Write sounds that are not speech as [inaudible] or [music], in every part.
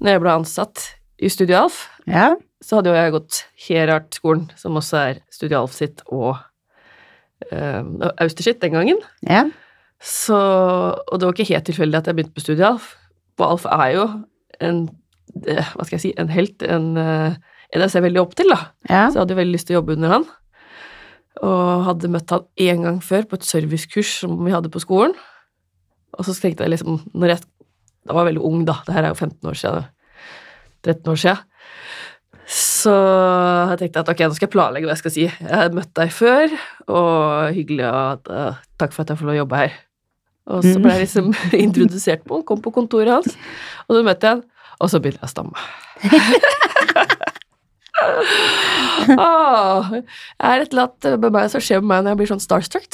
når jeg ble ansatt i Studio Alf, Ja. så hadde jo jeg gått Herart-skolen, som også er Studio Alf sitt, og eh, Auster sitt den gangen. Ja. Så, og det var ikke helt tilfeldig at jeg begynte på Studio Alf. For Alf er jo en eh, hva skal jeg si, en helt, en, eh, en jeg ser veldig opp til, da. ja. Så jeg hadde jo veldig lyst til å jobbe under han. Og hadde møtt han én gang før på et servicekurs som vi hadde på skolen. Og så tenkte jeg liksom når jeg, Da var jeg veldig ung, da. Det her er jo 15 år siden. 13 år siden. Så jeg tenkte at ok, nå skal jeg planlegge hva jeg skal si. Jeg har møtt deg før, og hyggelig at uh, Takk for at jeg får lov å jobbe her. Og så ble jeg liksom [laughs] [laughs] introdusert på han, kom på kontoret hans, og så møtte jeg han, og så begynte jeg å stamme. [laughs] Åh, jeg er et eller annet med meg som skjer med meg når jeg blir sånn starstruck.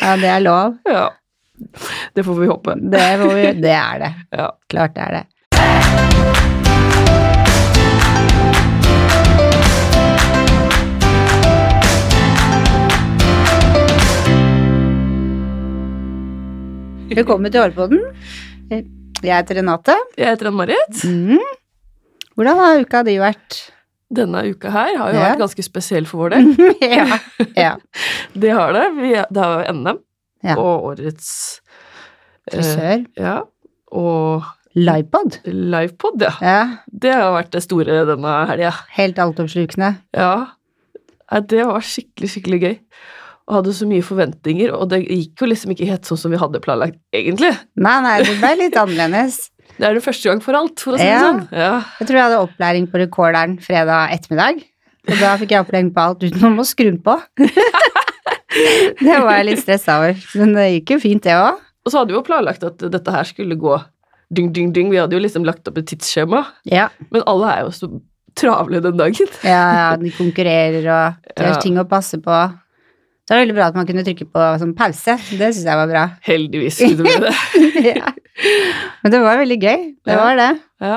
ja, det er lov. Ja. [laughs] Det får vi håpe. Det, får vi, det er det. [laughs] Ja. Klart det er det. Velkommen til Hårpodden. Jeg heter Renate. Jeg heter Ann-Marit. Mm. Hvordan har uka di vært? Denne uka her har jo Ja. vært ganske spesiell for vår del. [laughs] ja. ja. Det har det. Vi, det har jo NM Ja. og årets eh, Ja. Og Livepod. livepod, ja. Ja. Det har vært det store denne helga. Helt altoppslukende. Ja. Det var skikkelig, skikkelig gøy. Og hadde så mye forventninger, og det gikk jo liksom ikke helt sånn som vi hadde planlagt, egentlig. Nei, nei, det ble litt annerledes. [laughs] Det er det første gang for alt, for å si det Ja. sånn. Ja. Jeg tror jeg hadde opplæring på rekorderen fredag ettermiddag. Og da fikk jeg opplæring på alt utenom å skru den på. [laughs] [laughs] det var jeg litt stressa over. Men det gikk jo fint, det òg. Og så hadde vi jo planlagt at dette her skulle gå dyng, dyng, dyng. Vi hadde jo liksom lagt opp et tidsskjema, Ja. men alle er jo så travle den dagen. ja, ja, de konkurrerer, og det er Ja. ting å passe på. Så var det veldig bra at man kunne trykke på sånn pause. Det syns jeg var bra. Heldigvis kunne vi det. [laughs] ja. Men det var veldig gøy. Det var det. Ja.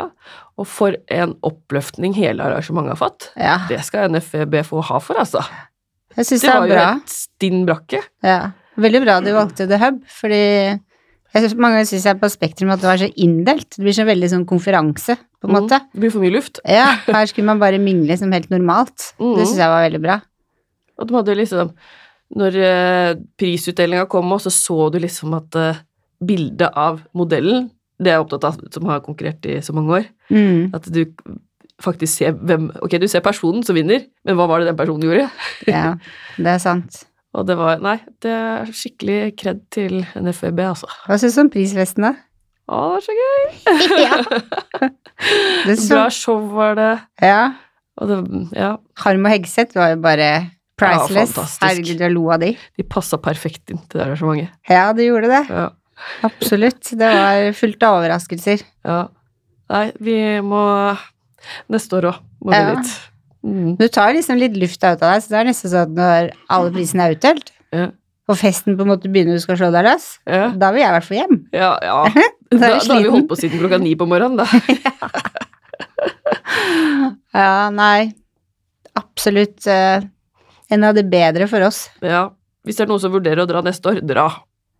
Og for en oppløftning hele arrangementet har fått. Ja. Det skal NFEB få ha for, altså. Jeg syns Det det var var jo bra. et stinn brakke. Ja. Veldig bra du valgte The Hub, fordi jeg synes, mange ganger syns jeg på Spektrum at det var så inndelt. Det blir så veldig sånn konferanse, på en Mm. måte. Det blir for mye luft. Ja, her skulle man bare mingle som helt normalt. Mm. Det syns jeg var veldig bra. Og de hadde liksom Når eh, prisutdelinga kom, også, så så du liksom at eh, bildet av modellen Det er jeg opptatt av, som har konkurrert i så mange år. Mm. At du faktisk se hvem Ok, du ser personen som vinner, men hva var det den personen gjorde? [laughs] Ja, det er sant. [laughs] Og det var Nei, det er skikkelig kred til NFB, altså. Hva syns du om prisfesten, da? Å, det var så gøy! [laughs] ja. Det så, Bra show var det. ja. Og det Ja, Harm og Hegseth var jo bare priceless. fantastisk. Herregud, jeg lo av de. de passa perfekt inn til det arrangementet. Ja, de gjorde det. Ja. Absolutt. Det var fullt av overraskelser. ja. Nei, vi må Neste år òg må ja. du dit. Mm. Du tar liksom litt luft ut av deg, så det er nesten sånn at når alle prisene er utdelt, Ja. og festen på en måte begynner du skal slå deg løs, Ja. da vil jeg i hvert fall hjem. Ja, ja. [laughs] Da Da, da har vi holdt på siden klokka ni på morgenen, da. [laughs] Ja, nei. Absolutt uh, en av det bedre for oss. Ja. Hvis det er noen som vurderer å dra neste år, dra.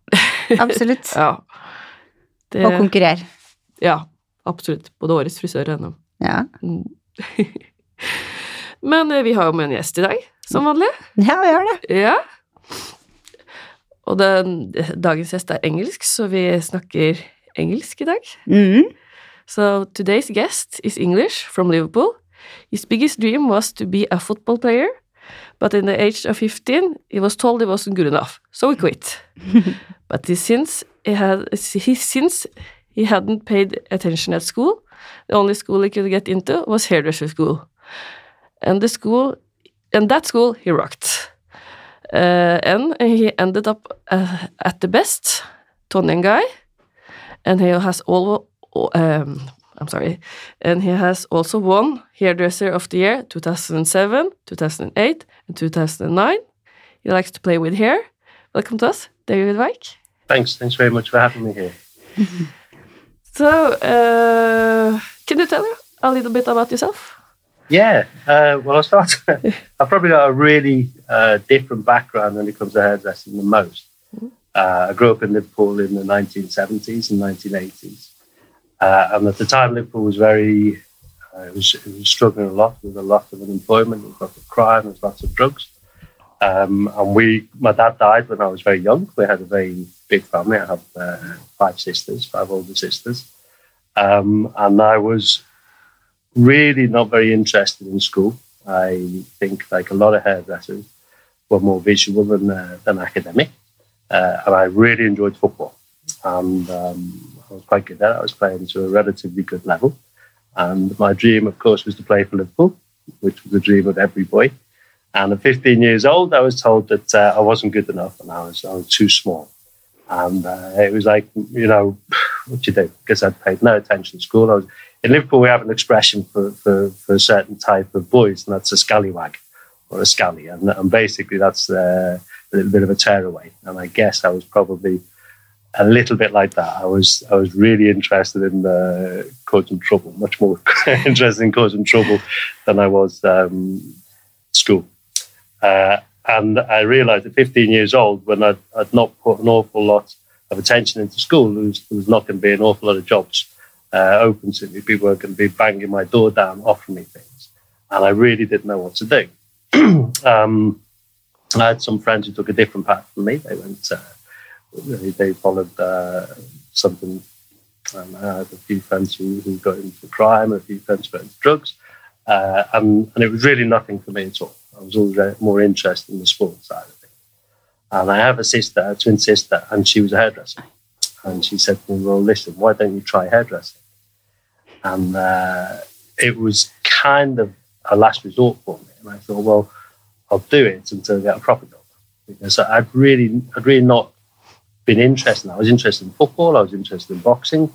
[laughs] Absolutt. Ja. Det, Og konkurrere. ja, absolutt. Både årets frisør og NM. Ja. Mm. [laughs] Men eh, vi har jo med en gjest i dag, som vanlig. ja, vi har det. Ja. Og den, dagens gjest er engelsk, så vi snakker engelsk i dag. Mhm. So today's guest is English from Liverpool. His biggest dream was to be a football player, but in the age of 15, he was told he wasn't good enough, so he quit. [laughs] but he, since he had, he, since he hadn't paid attention at school, the only school he could get into was hairdresser school, and the school, and that school he rocked. Uh, and he ended up uh, at the best, Tony and Guy, and he has all um, I'm sorry, and he has also won Hairdresser of the Year 2007, 2008, and 2009. He likes to play with hair. Welcome to us, David Weik. Thanks. Thanks very much for having me here. [laughs] So, uh, can you tell us a little bit about yourself? Yeah. Uh, well, I'll start. [laughs] I've probably got a really uh, different background when it comes to hairdressing than most. Uh, I grew up in Liverpool in the 1970s and 1980s. Uh, and at the time, Liverpool was very, uh, it, was, it was struggling a lot with a lot of unemployment, there was lots of crime, there was lots of drugs. Um, and we, my dad died when I was very young. We had a very big family. I have uh, five sisters, five older sisters. Um, and I was really not very interested in school. I think, like a lot of hairdressers, were more visual than, uh, than academic. Uh, and I really enjoyed football. And um, I was quite good at it. I was playing to a relatively good level. And my dream, of course, was to play for Liverpool, which was the dream of every boy. And at 15 years old, I was told that uh, I wasn't good enough and I was, I was too small. And uh, it was like, you know, [sighs] what do you do? Because I'd paid no attention in school. Was, in Liverpool, we have an expression for, for, for a certain type of boys, and that's a scallywag or a scally. And, and basically, that's uh, a little bit of a tearaway. And I guess I was probably a little bit like that. I was I was really interested in uh, causing trouble, much more [laughs] interested in causing trouble than I was um, school. Uh, and I realized at 15 years old, when I'd, I'd, not put an awful lot of attention into school, there was, there was not going to be an awful lot of jobs uh, open to me. People were going to be banging my door down, offering me things. And I really didn't know what to do. [clears throat] um, I had some friends who took a different path from me. They went, uh, they, they, followed uh, something. Um, I had a few friends who, who got into crime, a few friends who got into drugs. Uh, and, and it was really nothing for me at all. I was always more interested in the sports side of things. And I have a sister, a twin sister, and she was a hairdresser. And she said to me, Well, listen, why don't you try hairdressing? And uh, it was kind of a last resort for me. And I thought, well, I'll do it until I get a proper job. Because I'd really, I'd really not been interested. I was interested in football. I was interested in boxing,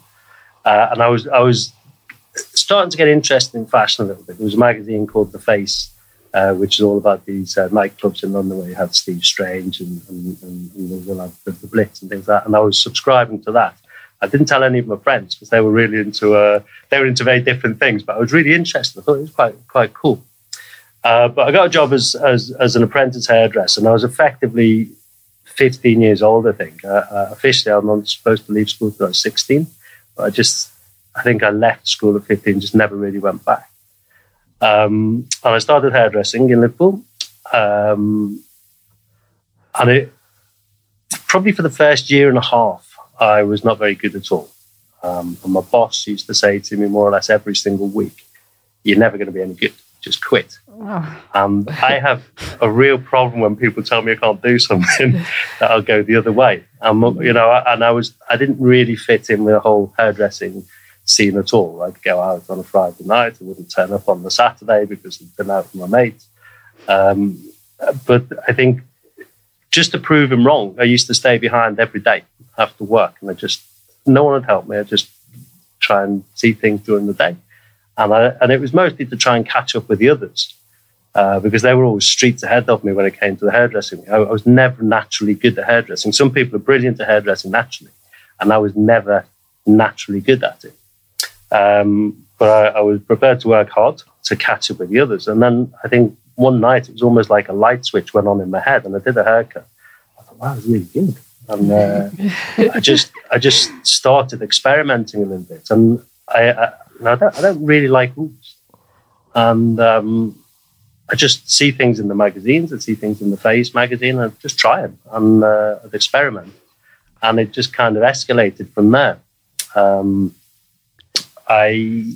uh, and I was, I was starting to get interested in fashion a little bit. There was a magazine called The Face, uh, which is all about these uh, nightclubs in London where you had Steve Strange and, and, and, and the, the, Blitz and things like that. And I was subscribing to that. I didn't tell any of my friends because they were really into uh, they were into very different things. But I was really interested. I thought it was quite quite cool. Uh, but I got a job as, as as an apprentice hairdresser, and I was effectively 15 years old. I think uh, uh, officially I'm not supposed to leave school until I was 16, but I just I think I left school at 15, just never really went back. Um, and I started hairdressing in Liverpool, um, and it probably for the first year and a half I was not very good at all. Um, and my boss used to say to me more or less every single week, You're never going to be any good. Just quit. Oh. And I have a real problem when people tell me I can't do something [laughs] that I'll go the other way. Um, you know, and I was I didn't really fit in with the whole hairdressing scene at all. I'd go out on a Friday night, I wouldn't turn up on the Saturday because I'd been out with my mates. Um, but I think just to prove him wrong, I used to stay behind every day after work, and I just no one would help me. I just try and see things during the day, and I, and it was mostly to try and catch up with the others uh, because they were always streets ahead of me when it came to the hairdressing. I, I was never naturally good at hairdressing. Some people are brilliant at hairdressing naturally, and I was never naturally good at it. Um, but I, I was prepared to work hard to catch up with the others, and then I think one night it was almost like a light switch went on in my head, and I did a haircut. I thought, wow, it's really good. And uh, [laughs] I just I just started experimenting a little bit, and I I, I, don't, I don't really like rules, and um, I just see things in the magazines, I see things in the Face magazine, and I just try them and uh, experiment, and it just kind of escalated from there. Um, I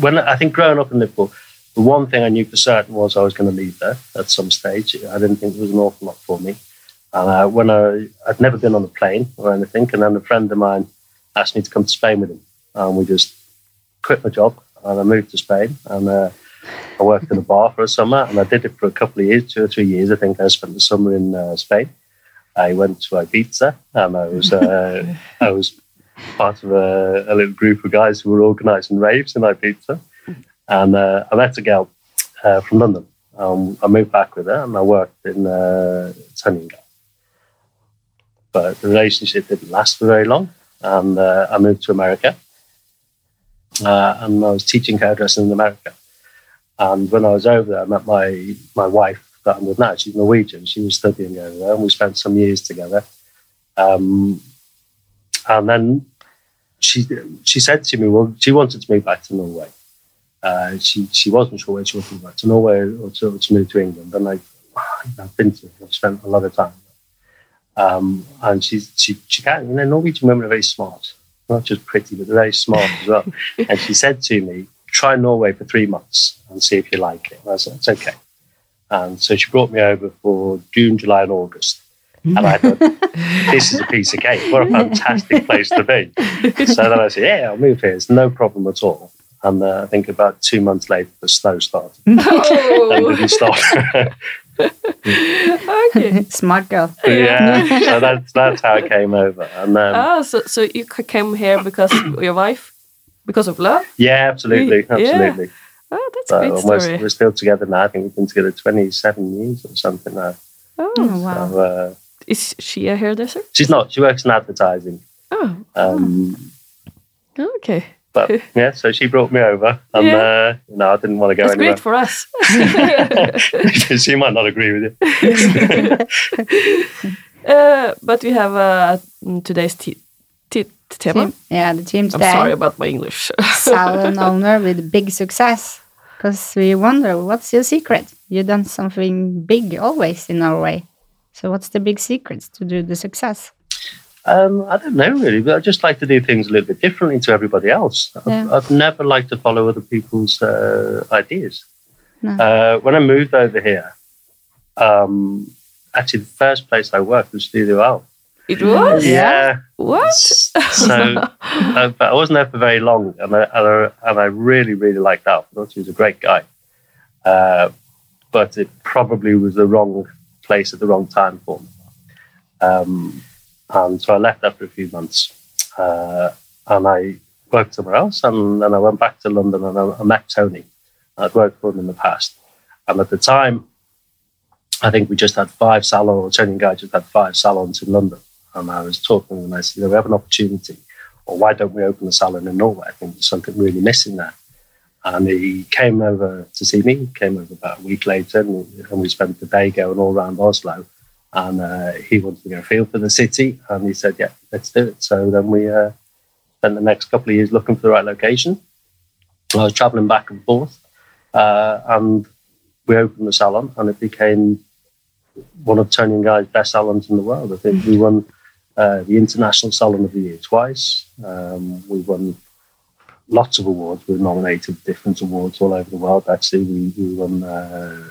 when I think growing up in Liverpool, the one thing I knew for certain was I was going to leave there at some stage. I didn't think it was an awful lot for me. And uh, when I, I'd never been on a plane or anything, and then a friend of mine asked me to come to Spain with him. And we just quit my job and I moved to Spain. And uh, I worked in a bar for a summer and I did it for a couple of years, two or three years. I think I spent the summer in uh, Spain. I went to Ibiza and I was, uh, I was part of a, a, little group of guys who were organising raves in Ibiza. And uh, I met a girl uh, from London. Um, I moved back with her and I worked in uh, but the relationship didn't last for very long. And uh, I moved to America. Uh, and I was teaching hairdressing in America. And when I was over there, I met my, my wife, that I'm with now. She's Norwegian. She was studying over there, and we spent some years together. Um, and then she she said to me, well, she wanted to move back to Norway. Uh, she she wasn't sure where she wanted to move back to Norway or to, to move to England. And I, I've been to, I've spent a lot of time. Um, and she's she she can, you know, Norwegian women are very smart, not just pretty, but they're very smart as well. [laughs] and she said to me, try Norway for three months and see if you like it. And I said, it's okay. And so she brought me over for June, July, and August. And I thought, this is a piece of cake. What a fantastic place to be. So then I said, yeah, I'll move here. It's no problem at all. And uh, I think about two months later, the snow started. and Oh, didn't stop. [laughs] okay. Smart girl. yeah, so that's, that's how I came over. And um, Ah, so so you came here because of your wife, because of love? yeah, absolutely, Yeah. absolutely. Oh, that's So a great and we're, story. we're still together now. I think we've been together 27 years or something now. Oh, Oh, wow. So, uh, is she a hairdresser? she's not. She works in advertising. Oh, Um, okay. But [laughs] yeah, so she brought me over, and Yeah. uh, you know, I didn't want to go That's anywhere. great for us. [laughs] she might not agree with you. [laughs] uh, but we have uh, today's t- t- tema. Team, yeah, the team today. I'm sorry about my English. salon owner with big success. Because we wonder, what's your secret? You've done something big always in Norway. So what's the big secret to do the success? Um, I don't know really, but I just like to do things a little bit differently to everybody else. I've, I've never liked to follow other people's uh, ideas. No. Uh, when I moved over here, um, actually the first place I worked was Studio Alf. it was? Yeah. What? So, uh, but I wasn't there for very long, and I, and I, and I really, really liked Al. I thought he was a great guy. Uh, but it probably was the wrong place at the wrong time for me. Um, and so I left after a few months, uh, and I worked somewhere else, and then I went back to London, and I, I met Tony. I'd worked for him in the past, and at the time, I think we just had five salons, Tony and Guy just had five salons in London. And I was talking and I said, you know, we have an opportunity, or why don't we open a salon in Norway? I think there's something really missing there. And he came over to see me, came over about a week later, and, and we spent the day going all around Oslo. And uh, he wanted to go feel for the city, and he said, yeah, let's do it. So then we uh, spent the next couple of years looking for the right location. I was traveling back and forth, uh, and we opened the salon, and it became one of Tony and Guy's best salons in the world. I think we won uh, the International Salon of the Year twice. Um, we won lots of awards. We were nominated different awards all over the world. Actually, we, we won uh,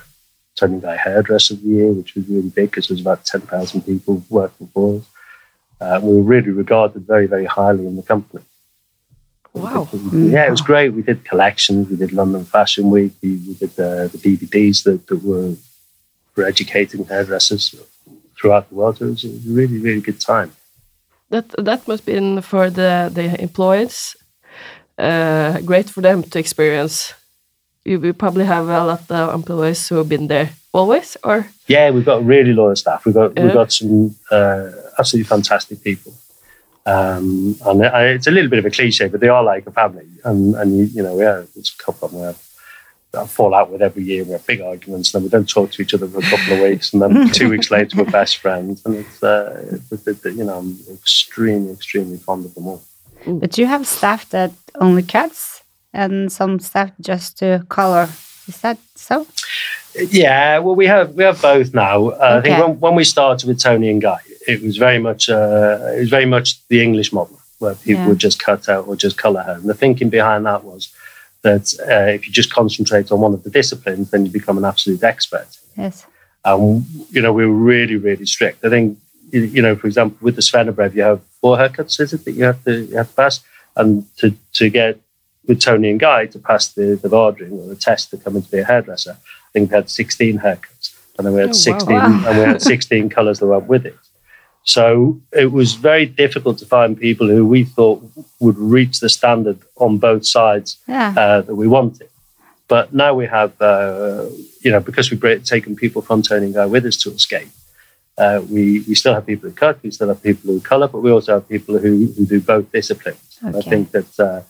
Tony Guy Hairdresser of the Year, which was really big because there was about 10,000 people working for us. Uh, we were really regarded very, very highly in the company. Wow. Yeah, it was great. We did collections. We did London Fashion Week. We, we did the, the DVDs that, that were for educating hairdressers throughout the world. It was a really, really good time. That that must been for the the employees. Uh, great for them to experience. You will probably have a lot of employees who have been there always, or Yeah, we've got really loyal staff. We've got Yeah. we've got some uh, absolutely fantastic people. Um, and I, it's a little bit of a cliche, but they are like a family. And and you, you know, yeah, there's a couple of them I fall out with every year. We have big arguments, and then we don't talk to each other for a couple of weeks, and then [laughs] two weeks later we're best friends. And it's, uh, it's, it's, you know, I'm extremely, extremely fond of them all. But you have staff that only cuts and some staff just to color. Is that so? Yeah, well, we have we have both now. Uh, I think when, when we started with Tony and Guy, it was very much uh, it was very much the English model where people Yeah. would just cut out or just color. And the thinking behind that was that uh, if you just concentrate on one of the disciplines, then you become an absolute expert. Yes. Um, you know, we were really really strict. I think you know, for example, with the svennebrev, you have four haircuts, is it that you have to you have to pass, and to to get with Tony and Guy to pass the the Vardring or the test to come in to be a hairdresser, I think we had 16 haircuts, and then we had Oh, wow. 16, and we had 16 colours that went with it. So it was very difficult to find people who we thought would reach the standard on both sides Yeah. uh, that we wanted. But now we have, uh, you know, because we've taken people from Tony and Guy with us to Escape, uh, we, we still have people who cut, we still have people who colour, but we also have people who, who do both disciplines. And I think that uh,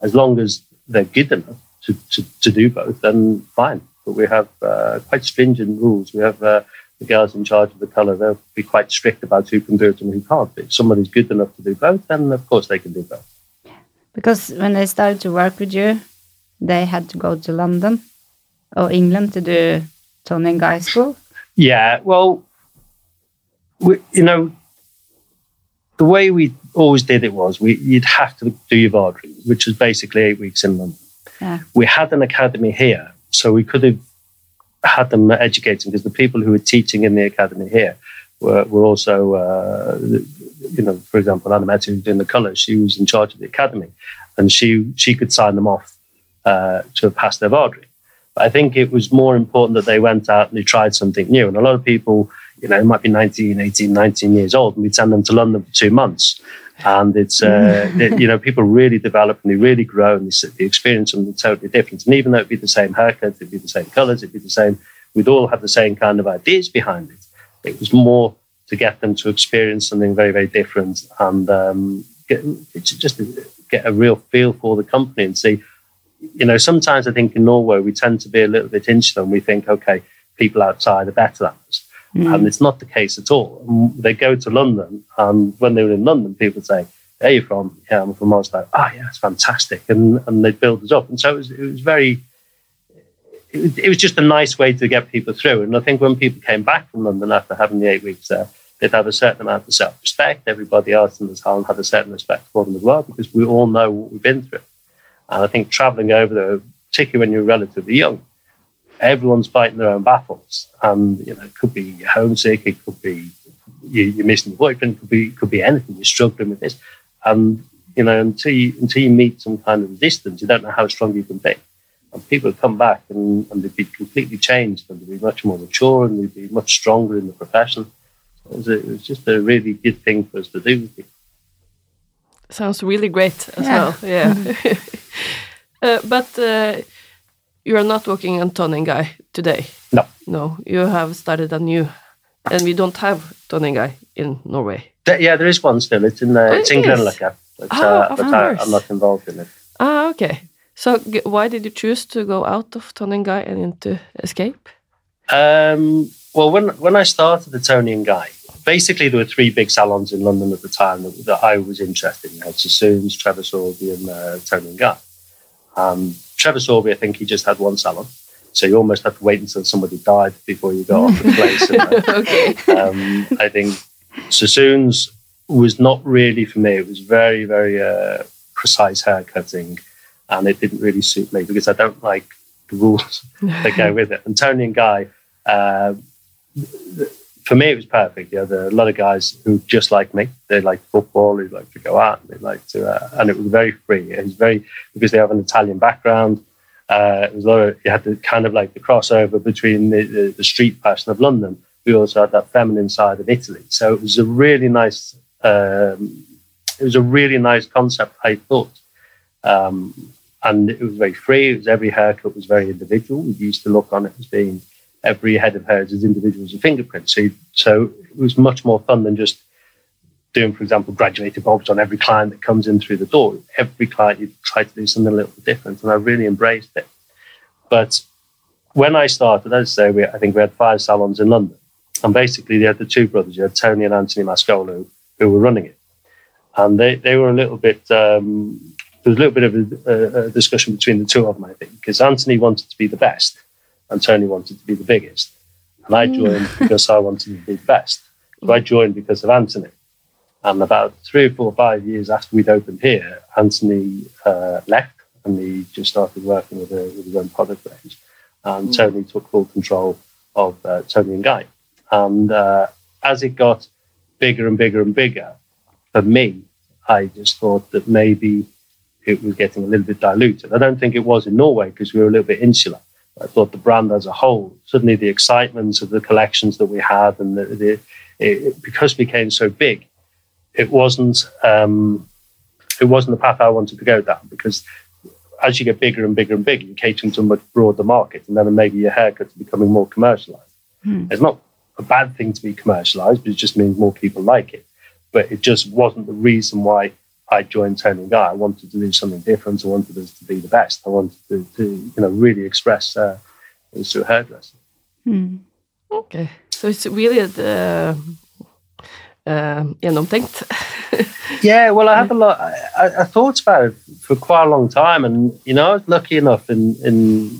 as long as they're good enough to, to, to do both, then fine. but we have uh, quite stringent rules. We have uh, the girls in charge of the colour. They'll be quite strict about who can do it and who can't. If somebody's good enough to do both, then of course they can do both. Because when they started to work with you, they had to go to London or England to do Tony Guy school. Yeah, well, we, you know, the way we always did it was we you'd have to do your Vardry, which was basically eight weeks in London. Yeah. We had an academy here, so we could have had them educating because the people who were teaching in the academy here were, were also, uh, you know, for example, Anna Mette, who's doing the colours, she was in charge of the academy, and she she could sign them off uh, to pass their Vardry. But I think it was more important that they went out and they tried something new. And a lot of people, you know, it might be 19, 18, 19 years old, and we'd send them to London for two months. And it's, uh, [laughs] it, you know, people really develop and they really grow and they, they experience something totally different. And even though it'd be the same haircut, it'd be the same colors, it'd be the same, we'd all have the same kind of ideas behind it. It was more to get them to experience something very, very different and um, get, just get a real feel for the company and see, you know, sometimes I think in Norway we tend to be a little bit insular and we think, okay, people outside are better than us. Mm. And it's not the case at all. They go to London, and when they were in London, people say, Where are you from? Yeah, I'm from Oslo. Ah, oh, yeah, it's fantastic. And and they build us up. And so it was, it was very, it, it was just a nice way to get people through. And I think when people came back from London after having the eight weeks there, they'd have a certain amount of self respect. Everybody else in the town had a certain respect for them as well, because we all know what we've been through. And I think traveling over there, particularly when you're relatively young, everyone's fighting their own battles. And, you know, it could be you're homesick, it could be you, are missing your boyfriend, it could be, it could be anything. You're struggling with this. And, you know, until you, until you meet some kind of resistance, you don't know how strong you can be. And people come back and, and they'd be completely changed and they'd be much more mature and they'd be much stronger in the profession. It was, a, it was just a really good thing for us to do. Sounds really great as yeah. well. Yeah. [laughs] uh, but uh, you are not working on Guy today. No. No, you have started a new, and we don't have Guy in Norway. yeah, there is one still. It's in uh, oh, it's in Grünerløkka, but, oh, uh, but I, am not involved in it. Ah, okay. So why did you choose to go out of Tony and Guy and into Escape? Um, well, when when I started the Guy, basically there were three big salons in London at the time that, that I was interested in. Sassoons, Trevor Sorbie, and uh, Guy. Um, Trevor Sorbie, I think he just had one salon. So you almost have to wait until somebody died before you got off the place. [laughs] Okay. Um, I think Sassoons was not really for me. It was very, very uh, precise hair cutting, and it didn't really suit me because I don't like the rules [laughs] that go [laughs] with it. And Tony and Guy, uh, for me, it was perfect. There are a lot of guys who just like me. They like football. They like to go out. They like to, uh, and it was very free. It was very because they have an Italian background. Uh, it was a lot of you had the kind of like the crossover between the, the, the, street fashion of London. We also had that feminine side of Italy. So it was a really nice. Um, it was a really nice concept. I thought. Um, and it was very free. It was every haircut was very individual. We used to look on it as being every head of hairs as individuals and fingerprints. So, so it was much more fun than just doing, for example, graduated bobs on every client that comes in through the door. Every client, you try to do something a little different, and I really embraced it. But when I started, as I say, we, I think we had five salons in London, and basically they had the two brothers, you had Tony and Anthony Mascolo, who were running it, and they they were a little bit. Um, there was a little bit of a, a discussion between the two of them, I think, because Anthony wanted to be the best, and Tony wanted to be the biggest. And I joined mm. [laughs] because I wanted to be the best. So I joined because of Anthony. And about three or four or five years after we'd opened here, Anthony uh, left and he just started working with, a, with his own product range. And mm. Tony took full control of uh, Tony and Guy. And uh, as it got bigger and bigger and bigger, for me, I just thought that maybe it was getting a little bit diluted. I don't think it was in Norway because we were a little bit insular. I thought the brand as a whole, suddenly the excitement of the collections that we had, and the, the it, because it became so big, it wasn't um, it wasn't the path I wanted to go down. Because as you get bigger and bigger and bigger, you're catering to a much broader market, and then maybe your haircuts are becoming more commercialized. Hmm. It's not a bad thing to be commercialized, but it just means more people like it. But it just wasn't the reason why I joined Tony Guy. I wanted to do something different. I wanted us to be the best. I wanted to, to you know, really express uh, through hairdressing. Hmm. Okay. So it's really uh, uh, gjennomtenkt. Yeah, well, I have a lot. I, I- I thought about it for quite a long time, and you know, I was lucky enough in in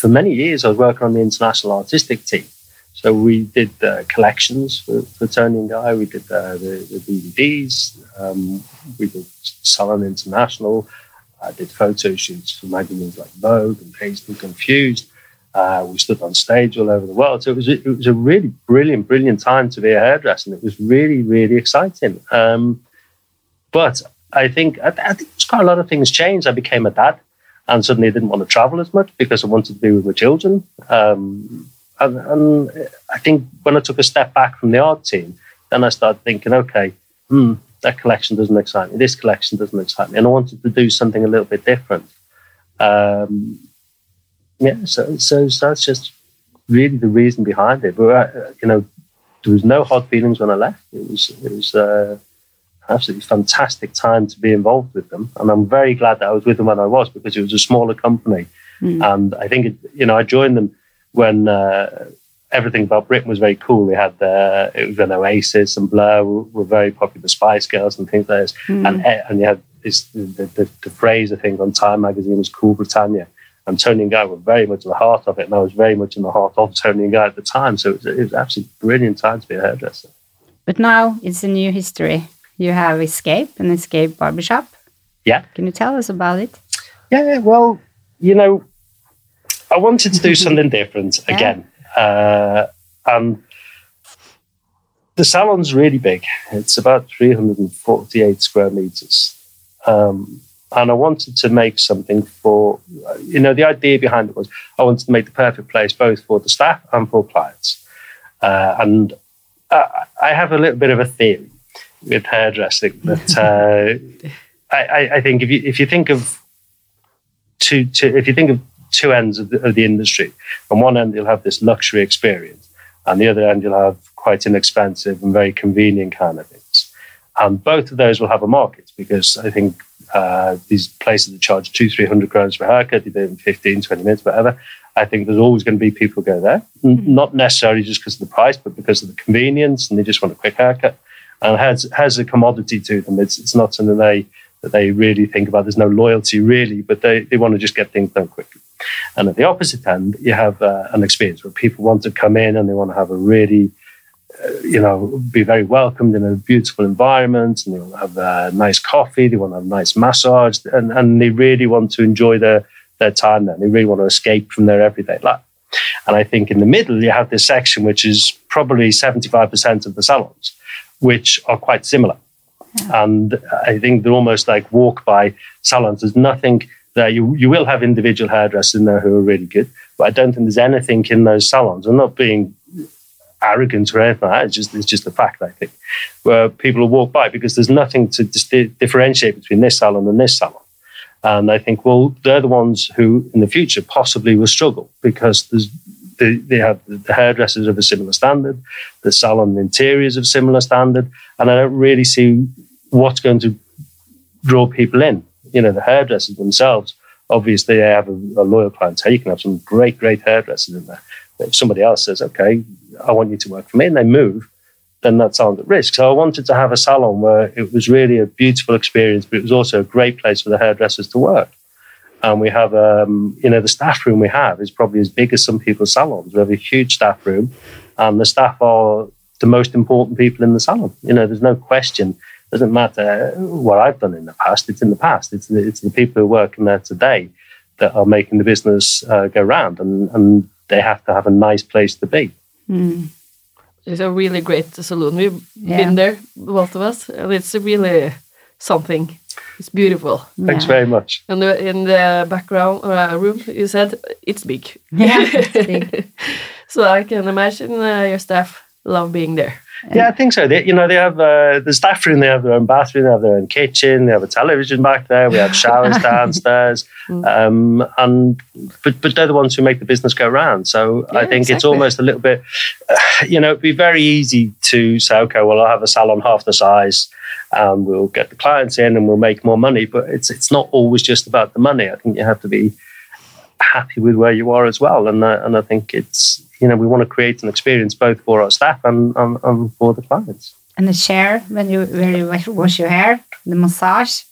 for many years. I was working on the international artistic team, so we did collections for, for Tony and Guy. We did uh, the, the DVDs. Um, we did Salon International. I did photo shoots for magazines like Vogue and Dazed and Confused. Uh, we stood on stage all over the world. So it was a, it was a really brilliant, brilliant time to be a hairdresser, and it was really, really exciting. Um, but I think I, I think there's quite a lot of things changed. I became a dad, and suddenly I didn't want to travel as much because I wanted to be with my children. Um, and, and I think when I took a step back from the art team, then I started thinking, okay, hmm, that collection doesn't excite me. This collection doesn't excite me, and I wanted to do something a little bit different. Um, yeah, so, so so that's just really the reason behind it. But uh, you know, there was no hard feelings when I left. It was it was uh, absolutely fantastic time to be involved with them, and I'm very glad that I was with them when I was because it was a smaller company, Mm. and I think it, you know I joined them when uh, everything about Britain was very cool. We had it was when Oasis and Blur were, were very popular, Spice Girls and things like this, Hmm. and eh, and you had this the, the, the phrase I think on Time magazine was "Cool Britannia." And Tony and Guy were very much at the heart of it, and I was very much in the heart of Tony and Guy at the time. So it was, it was absolutely brilliant time to be a hairdresser. But now it's a new history. You have Escape and Escape Barbershop. Yeah. Can you tell us about it? Yeah, well, you know, I wanted to do [laughs] something different Yeah. again. Uh, and the salon's really big. It's about 348 square meters. Um, and I wanted to make something for, you know, the idea behind it was I wanted to make the perfect place both for the staff and for clients. Uh, and uh, I have a little bit of a theory with hairdressing [laughs] that uh, I, I, I think if you if you think of two, two if you think of two ends of the, of the industry, on one end you'll have this luxury experience, and the other end you'll have quite inexpensive and very convenient kind of things. And both of those will have a market because I think uh, these places that charge two, three hundred crowns for a haircut, you do it in 15, 20 minutes, whatever. I think there's always going to be people go there, Mhm. not necessarily just because of the price, but because of the convenience and they just want a quick haircut. And it has has a commodity to them. It's it's not something they that they really think about. There's no loyalty really, but they, they want to just get things done quickly. And at the opposite end, you have uh, an experience where people want to come in and they want to have a really, uh, you know, be very welcomed in a beautiful environment, and they want to have uh, nice coffee, they want to have a nice massage, and, and they really want to enjoy their their time there. They really want to escape from their everyday life. And I think in the middle, you have this section which is probably 75% of the salons, which are quite similar. And I think they're almost like walk by salons. There's nothing there. You, you will have individual hairdressers in there who are really good, but I don't think there's anything in those salons. I'm not being arrogant or anything like that. It's just, it's just a fact, I think, where people will walk by because there's nothing to dis- differentiate between this salon and this salon. And I think, well, they're the ones who in the future possibly will struggle because they, they have the hairdressers of a similar standard, the salon interiors of similar standard, and I don't really see what's going to draw people in. You know, the hairdressers themselves, obviously, they have a, a loyal clientele. You can have some great, great hairdressers in there. But if somebody else says, okay, I want you to work for me, and they move, then that sounds at risk. So I wanted to have a salon where it was really a beautiful experience, but it was also a great place for the hairdressers to work. And we have, um, you know, the staff room we have is probably as big as some people's salons. We have a huge staff room, and the staff are the most important people in the salon. You know, there's no question. Doesn't matter what I've done in the past. It's in the past. It's the, it's the people who are working there today that are making the business uh, go round, and, and they have to have a nice place to be. Mm. It's a really great saloon. We've Yeah. been there, both of us, and it's really something. It's beautiful. Thanks Yeah. very much. And the, in the background uh, room, you said it's big. Yeah, it's [laughs] big. so I can imagine uh, your staff love being there. Yeah, I think so. They, you know, they have uh, the staff room. They have their own bathroom. They have their own kitchen. They have a television back there. We have showers [laughs] downstairs, um, and but but they're the ones who make the business go round. So I Yeah, think it's almost a little bit, [sighs] you know, it'd be very easy to say, okay, well, I'll have a salon half the size, and we'll get the clients in, and we'll make more money. But it's it's not always just about the money. I think you have to be happy with where you are as well. And uh, and I think it's you know we want to create an experience both for our staff and and, and for the clients. And the chair when you where you wash- wash your hair, the massage.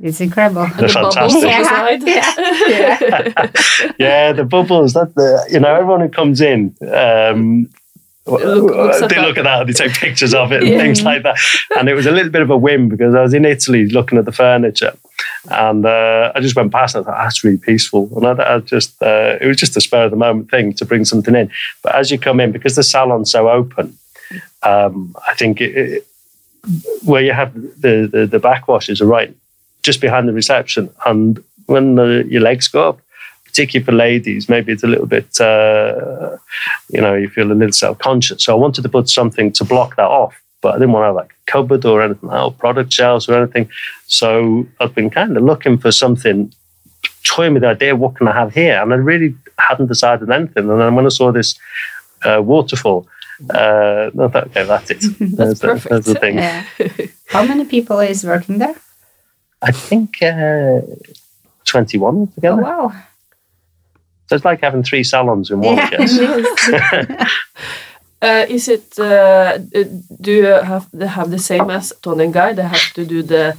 It's incredible. They're the bubbles fantastic. inside. Yeah. [laughs] yeah, the bubbles. That the you know everyone who comes in. Um, Look- they look at that and they take pictures of it and Yeah. things like that. And it was a little bit of a whim because I was in Italy looking at the furniture, and uh, I just went past and I thought that's really peaceful. And I, I just uh, it was just a spur of the moment thing to bring something in. But as you come in, because the salon's so open, um, I think it, where you have the, the the backwashes are right just behind the reception, and when the, your legs go up, particularly for ladies, maybe it's a little bit, uh, you know, you feel a little self conscious. So I wanted to put something to block that off, but I didn't want to have like a cupboard or anything, or product shelves or anything. So I've been kind of looking for something, toying with the idea, what can I have here? And I really hadn't decided anything. And then when I saw this uh, waterfall, uh, I thought, okay, that's it. [laughs] That's, the- perfect. that's the thing. Yeah. [laughs] How many people is working there? I think uh, 21 Oh, wow. So it's like having three salons in one, I guess. [laughs] Uh, is it? Uh, uh, do you have have the same as Tony Guy? They have to do the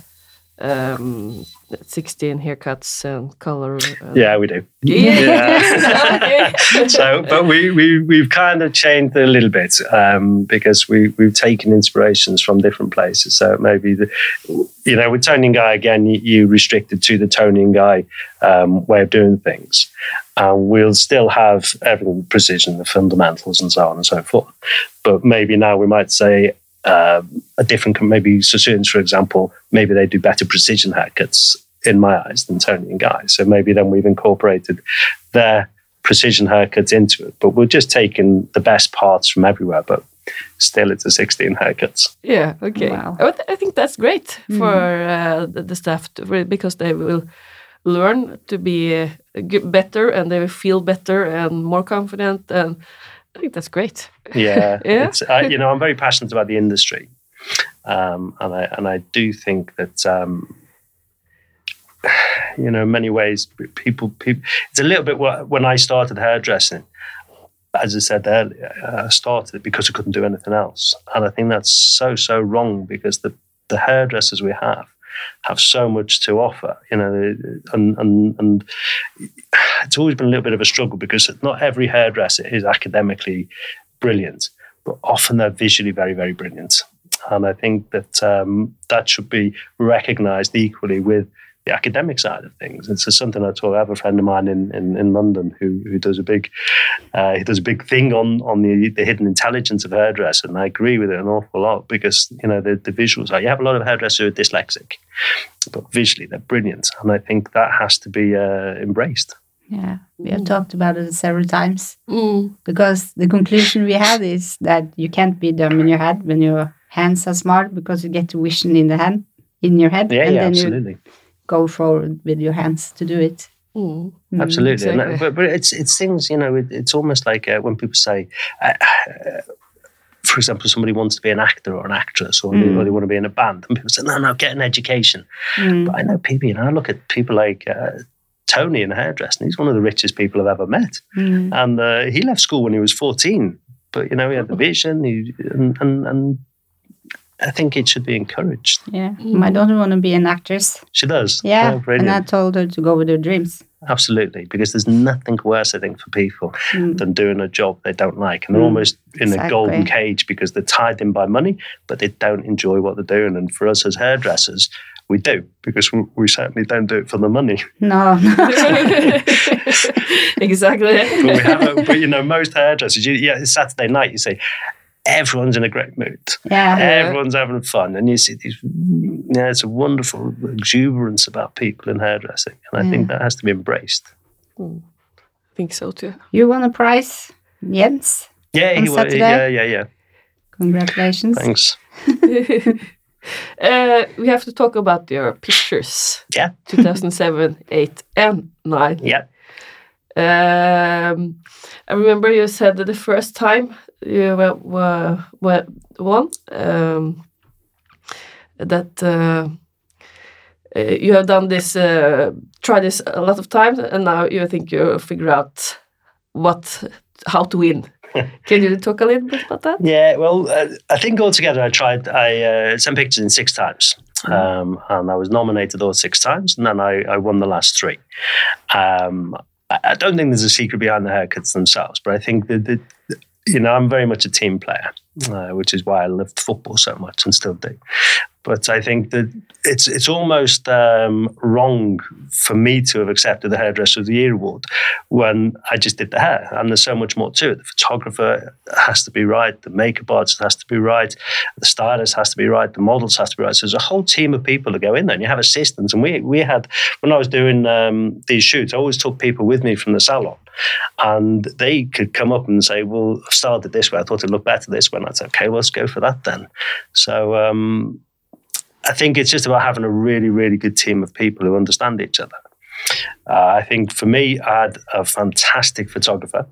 um, sixteen haircuts and color. And Yeah, we do. Yeah. okay. [laughs] so, but we, we, we've kind of changed a little bit um, because we, we've taken inspirations from different places. So maybe, the, you know, with Tony and Guy, again, you, you restricted to the Tony and Guy um, way of doing things. And we'll still have everything precision, the fundamentals, and so on and so forth. But maybe now we might say um, a different, maybe Sassoons, for example, maybe they do better precision haircuts in my eyes than Tony and Guy. So maybe then we've incorporated their precision haircuts into it. But we're just taking the best parts from everywhere, but still it's a 16 haircuts. Yeah. Okay. Wow. I, would- I think that's great for uh, the, the staff to, because they will learn to be uh, g- better and they will feel better and more confident and I think that's great. Yeah. [laughs] Yeah. It's, I, you know, I'm very passionate about the industry. Um, and I and I do think that um, [sighs] you know, in many ways, people people. It's a little bit when I started hairdressing. As I said earlier, I started it because I couldn't do anything else, and I think that's so so wrong because the the hairdressers we have have so much to offer, you know, and and and it's always been a little bit of a struggle because not every hairdresser is academically brilliant, but often they're visually very very brilliant, and I think that um, that should be recognised equally with the academic side of things. It's just something I talk. I have a friend of mine in, in, in London who, who does a big uh, he does a big thing on on the, the hidden intelligence of hairdressing. And I agree with it an awful lot because you know the, the visuals. Like you have a lot of hairdressers who are dyslexic, but visually they're brilliant, and I think that has to be uh, embraced. Yeah. We have talked about it several times Mm. because the conclusion we had is that you can't be dumb in your head when your hands are smart because you get the vision in the hand in your head Yeah, and yeah, then you absolutely. Go forward with your hands to do it. Mm. Mm. Absolutely, and that- but, but it's it's things you know. It, it's almost like uh, when people say, uh, uh, for example, somebody wants to be an actor or an actress, or, they, Mm. or they want to be in a band, and people say, "No, no, get an education." Mm. But I know people. You know, I look at people like uh, Tony in hairdressing. He's one of the richest people I've ever met, Mm. and uh, he left school when he was fourteen. But you know, he had the vision, he, and, and and I think it should be encouraged. Yeah. Mm. My daughter want to be an actress. She does. Yeah. Oh, and. I told her to go with her dreams. Absolutely, because there's nothing worse, I think, for people Mm. than doing a job they don't like. And they're Mm, almost in a golden cage because they're tied in by money, but they don't enjoy what they're doing. And for us as hairdressers, we do because we, we certainly don't do it for the money. No. [laughs] exactly. But we have, but you know, most hairdressers, you, yeah, it's Saturday night, you say, everyone's in a great mood. yeah. Everyone's having fun. And you see these, yeah, it's a wonderful exuberance about people in hairdressing. And I think that has to be embraced. I think so too. You won a prize, Jens. Yeah, he, wa- Saturday? yeah, yeah, yeah. Congratulations. Thanks. [laughs] uh, we have to talk about your pictures. Yeah. 2007, [laughs] 8, and 9. Yeah. Um, I remember you said that the first time you were, were, were won um, that uh, uh, you have done this, uh, tried this a lot of times, and now you think you figure out what, how to win. [laughs] Can you talk a little bit about that? Yeah, well, uh, I think altogether I tried, I uh, sent pictures in six times. Um, and I was nominated those six times, and then I, I won the last three. Um, I, I don't think there's a secret behind the haircuts themselves, but I think that, that you know, I'm very much a team player, uh, which is why I loved football so much and still do. But I think that it's it's almost um, wrong for me to have accepted the Hairdresser of the Year award when I just did the hair. And there's so much more to it. The photographer has to be right, the makeup artist has to be right, the stylist has to be right, the models has to be right. So there's a whole team of people that go in there, and you have assistants. And we we had when I was doing um, these shoots, I always took people with me from the salon, and they could come up and say, "Well, I started this way. I thought it looked better this way." And I'd say, "Okay, well, let's go for that then." So. Um, I think it's just about having a really, really good team of people who understand each other. Uh, I think for me, I had a fantastic photographer,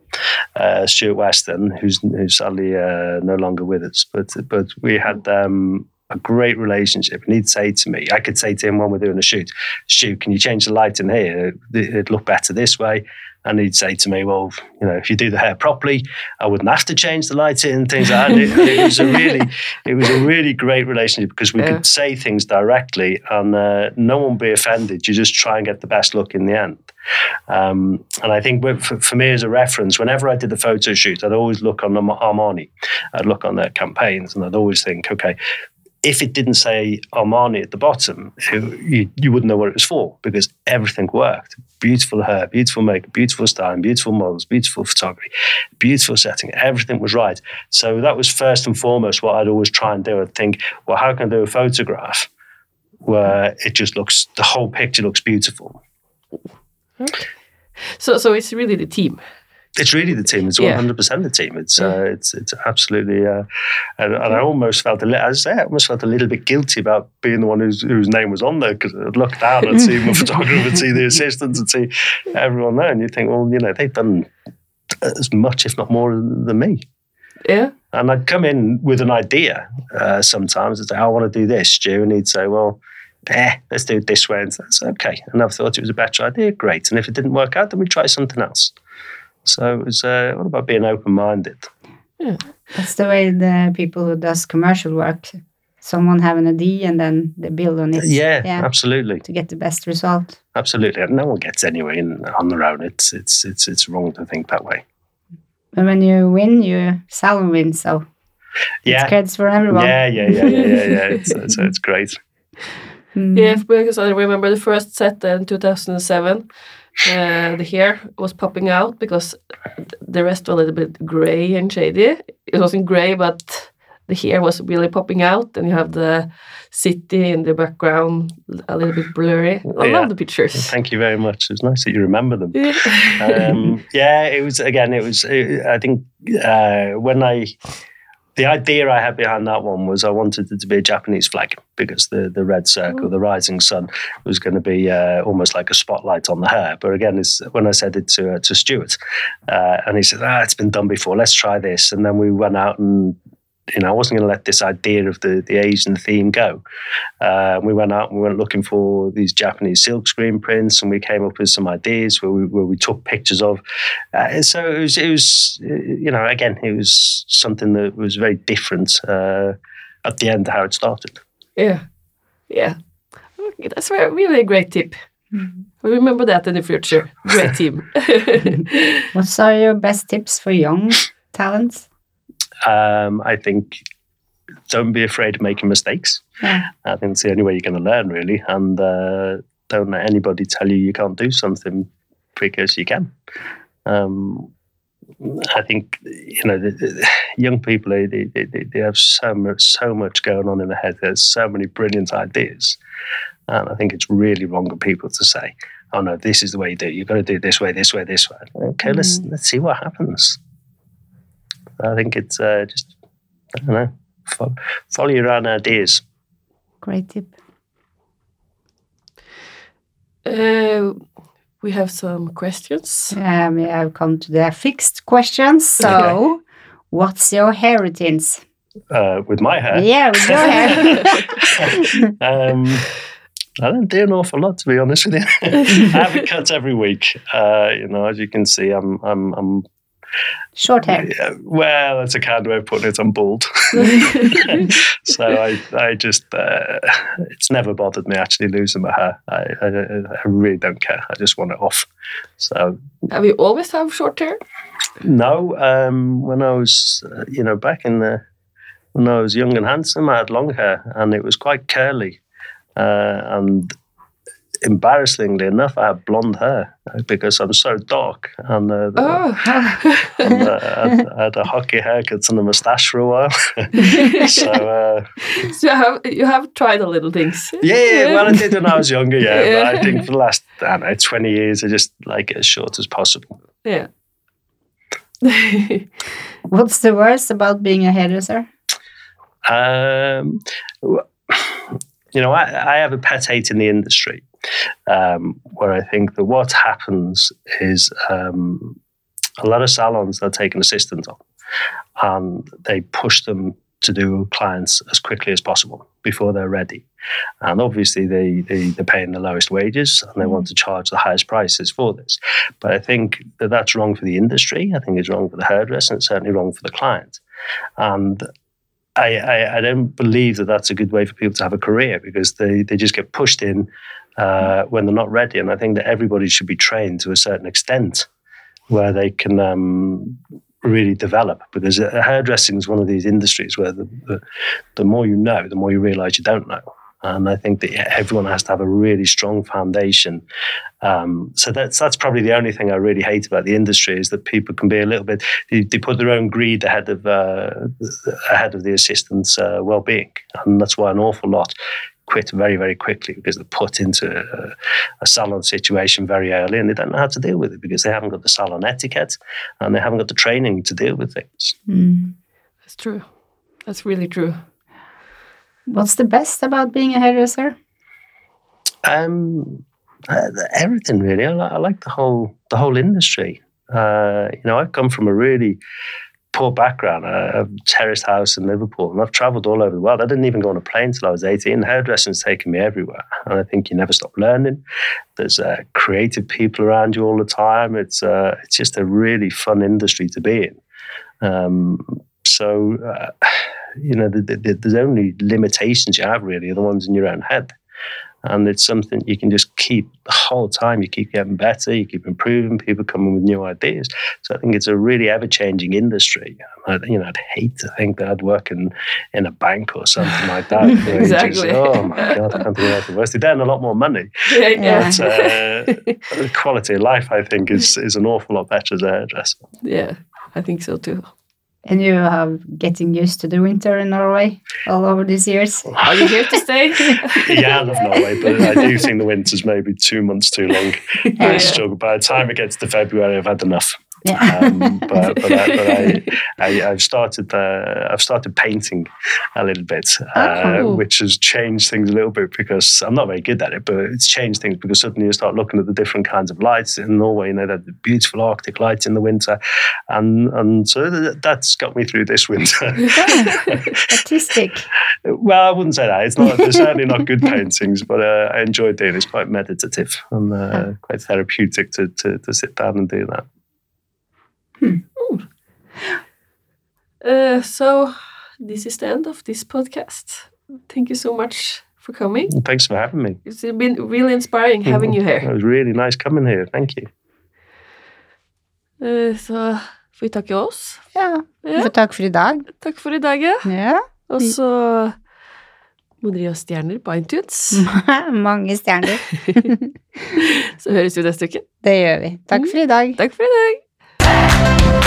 uh, Stuart Weston, who's who's sadly uh, no longer with us. But but we had um, a great relationship, and he'd say to me, I could say to him when we're doing a shoot, "Shoot, can you change the light in here? It'd look better this way." And he'd say to me, "Well, you know, if you do the hair properly, I wouldn't have to change the lights in and things like that." And it, it was a really, it was a really great relationship because we Yeah. could say things directly, and uh, no one would be offended. You just try and get the best look in the end. Um, and I think for, for me as a reference, whenever I did the photo shoot, I'd always look on the Armani, I'd look on their campaigns, and I'd always think, okay, if it didn't say Armani at the bottom, you, you, wouldn't know what it was for because everything worked. Beautiful hair, beautiful makeup, beautiful styling, beautiful models, beautiful photography, beautiful setting. Everything was right. So that was first and foremost what I'd always try and do. I'd think, well, how can I do a photograph where it just looks, the whole picture looks beautiful? So, so it's really the team. It's really the team. It's hundred percent the team. It's uh, it's it's absolutely. Uh, and, and I almost felt a little. As I say, I almost felt a little bit guilty about being the one whose whose name was on there because I'd look down and see my photographer, see the assistants, and see everyone there, and you think, well, you know, they've done as much, if not more, than me. Yeah. And I'd come in with an idea uh, sometimes. I'd say, I want to do this, Stu. And he'd say, well, eh, let's do it this way. And that's okay. And I thought it was a better idea. Great. And if it didn't work out, then we try something else. So it was uh, all about being open minded. Yeah. That's the way the people who does commercial work. Someone have an idea and then they build on it. Yeah, Yeah. absolutely. To get the best result. Absolutely. No one gets anywhere in, on their own. It's, it's, it's, it's wrong to think that way. But when you win, you salon win. So Yeah. it's credits for everyone. Yeah, yeah, yeah, yeah, yeah, yeah. It's, it's, [laughs] it's great. Mm. Yeah, because I remember the first set in 2007. Uh, the hair was popping out because the rest were a little bit gray and shady. It wasn't gray, but the hair was really popping out, and you have the city in the background, a little bit blurry. I Yeah. love the pictures. Thank you very much. It's nice that you remember them. Yeah. um, yeah, it was again. It was. uh I think uh, when I, the idea I had behind that one was I wanted it to be a Japanese flag because the the red circle, the rising sun, was going to be uh, almost like a spotlight on the hair. But again, it's when I said it to uh, to Stuart, uh, and he said, "Ah, it's been done before. Let's try this." And then we went out and. You know, I wasn't going to let this idea of the, the Asian theme go. Uh, we went out and we went looking for these Japanese silk screen prints, and we came up with some ideas where we where we took pictures of. Uh, so it was it was uh, you know again it was something that was very different uh, at the end how it started. yeah, yeah. Okay, that's very, really a great tip. We remember that in the future. Great team. [laughs] What are your best tips for young talents? Um, I think don't be afraid of making mistakes. Yeah. I think it's the only way you're going to learn really, and uh, don't let anybody tell you you can't do something because you can. Um, I think you know the, the [sighs] young people they, they, they, they have so much so much going on in their head. There's so many brilliant ideas, and I think it's really wrong of people to say, "Oh no, this is the way you do it. You've got to do it this way, this way, this way." Okay, let's let's see what happens. I think it's uh, just I don't know, follow, follow your own ideas. Great tip. uh, we have some questions. Um, I've come to the fixed questions. So, what's your hair routines? Uh, with my hair, Yeah, with your hair. [laughs] um, I don't do an awful lot, to be honest with you. [laughs] I have it cut every week. Uh, you know, as you can see, I'm, I'm, I'm. Short hair. Yeah, well, that's a kind way of putting it. I'm bald, [laughs] [laughs] so I, I just, uh, it's never bothered me actually losing my hair. I, I, I really don't care. I just want it off. So, Have you always have short hair? no, um, when I was, uh, you know, back in the, when I was young and handsome, I had long hair and it was quite curly. Uh, and embarrassingly enough, I have blonde hair uh, because I'm so dark. And, uh, the- Oh. and, uh, I, had, I had a hockey haircut and a moustache for a while. [laughs] so, uh, [laughs] so you have you have tried a little things. yeah, yeah, well, I did when I was younger, yeah. [laughs] Yeah. But I think for the last, I don't know, 20 years, I just like it as short as possible. Yeah. What's the worst about being a hairdresser? Um, [sighs] you know, I, I have a pet hate in the industry um, where I think that what happens is um, a lot of salons they'll take an assistant on and they push them to do clients as quickly as possible before they're ready. And obviously, they, they, they're paying the lowest wages and they want to charge the highest prices for this. But I think that that's wrong for the industry. I think it's wrong for the hairdresser and it's certainly wrong for the client. And I, I, I don't believe that that's a good way for people to have a career because they, they just get pushed in uh, when they're not ready. And I think that everybody should be trained to a certain extent where they can um, really develop because uh, hairdressing is one of these industries where the, the, the more you know, the more you realize you don't know. And I think that everyone has to have a really strong foundation. Um, so that's that's probably the only thing I really hate about the industry is that people can be a little bit they, they put their own greed ahead of uh, ahead of the assistant's uh, well-being, and that's why an awful lot quit very very quickly because they're put into a, a salon situation very early and they don't know how to deal with it because they haven't got the salon etiquette and they haven't got the training to deal with things. That's true. That's really true. What's the best about being a hairdresser? Um, uh, everything really. I, li- I like the whole the whole industry. Uh, you know, I've come from a really poor background, a, a terraced house in Liverpool, and I've travelled all over the world. I didn't even go on a plane till I was eighteen. Hairdressing's taken me everywhere, and I think you never stop learning. There's uh, creative people around you all the time. It's uh, it's just a really fun industry to be in. Um, so, uh, [sighs] you know, the, the, the, there's only limitations you have really are the ones in your own head. And it's something you can just keep the whole time. You keep getting better, you keep improving, people coming with new ideas. So I think it's a really ever changing industry. I, you know, I'd hate to think that I'd work in, in a bank or something like that. [laughs] Exactly. Oh my God, I can't think of the worst. They earn a lot more money. [laughs] Yeah, Yeah. But uh, the [laughs] quality of life, I think, is, is an awful lot better as a hairdresser. yeah, I think so too. And you have getting used to the winter in Norway all over these years. Are you here to stay? [laughs] yeah, I love Norway, but I do think the winter's maybe two months too long. I Yeah. struggle. By the time it gets to February, I've had enough. Yeah. Um, but [laughs] but, I, but I, I, I've started uh, I've started painting a little bit, uh, Oh. which has changed things a little bit because I'm not very good at it, but it's changed things because suddenly you start looking at the different kinds of lights in Norway. You know, the beautiful Arctic lights in the winter, and and so th- that's got me through this winter. [laughs] Artistic. Well, I wouldn't say that. It's not. They're certainly not good [laughs] paintings, but uh, I enjoy doing it. It's quite meditative and uh, quite therapeutic to, to to sit down and do that. Uh, so this is the end of this podcast. Thank you so much for coming. Thanks for having me. It's been really inspiring having you here. It was really nice coming here. Thank you. Uh, så får vi takke oss. Ja. Ja. For takk for i dag. Takk for i dag, ja. Ja. Og så må dere gi oss stjerner på iTunes. [laughs] Mange stjerner. [laughs] Så høres vi neste uke. Det gjør vi. Takk for i dag. Takk for i dag.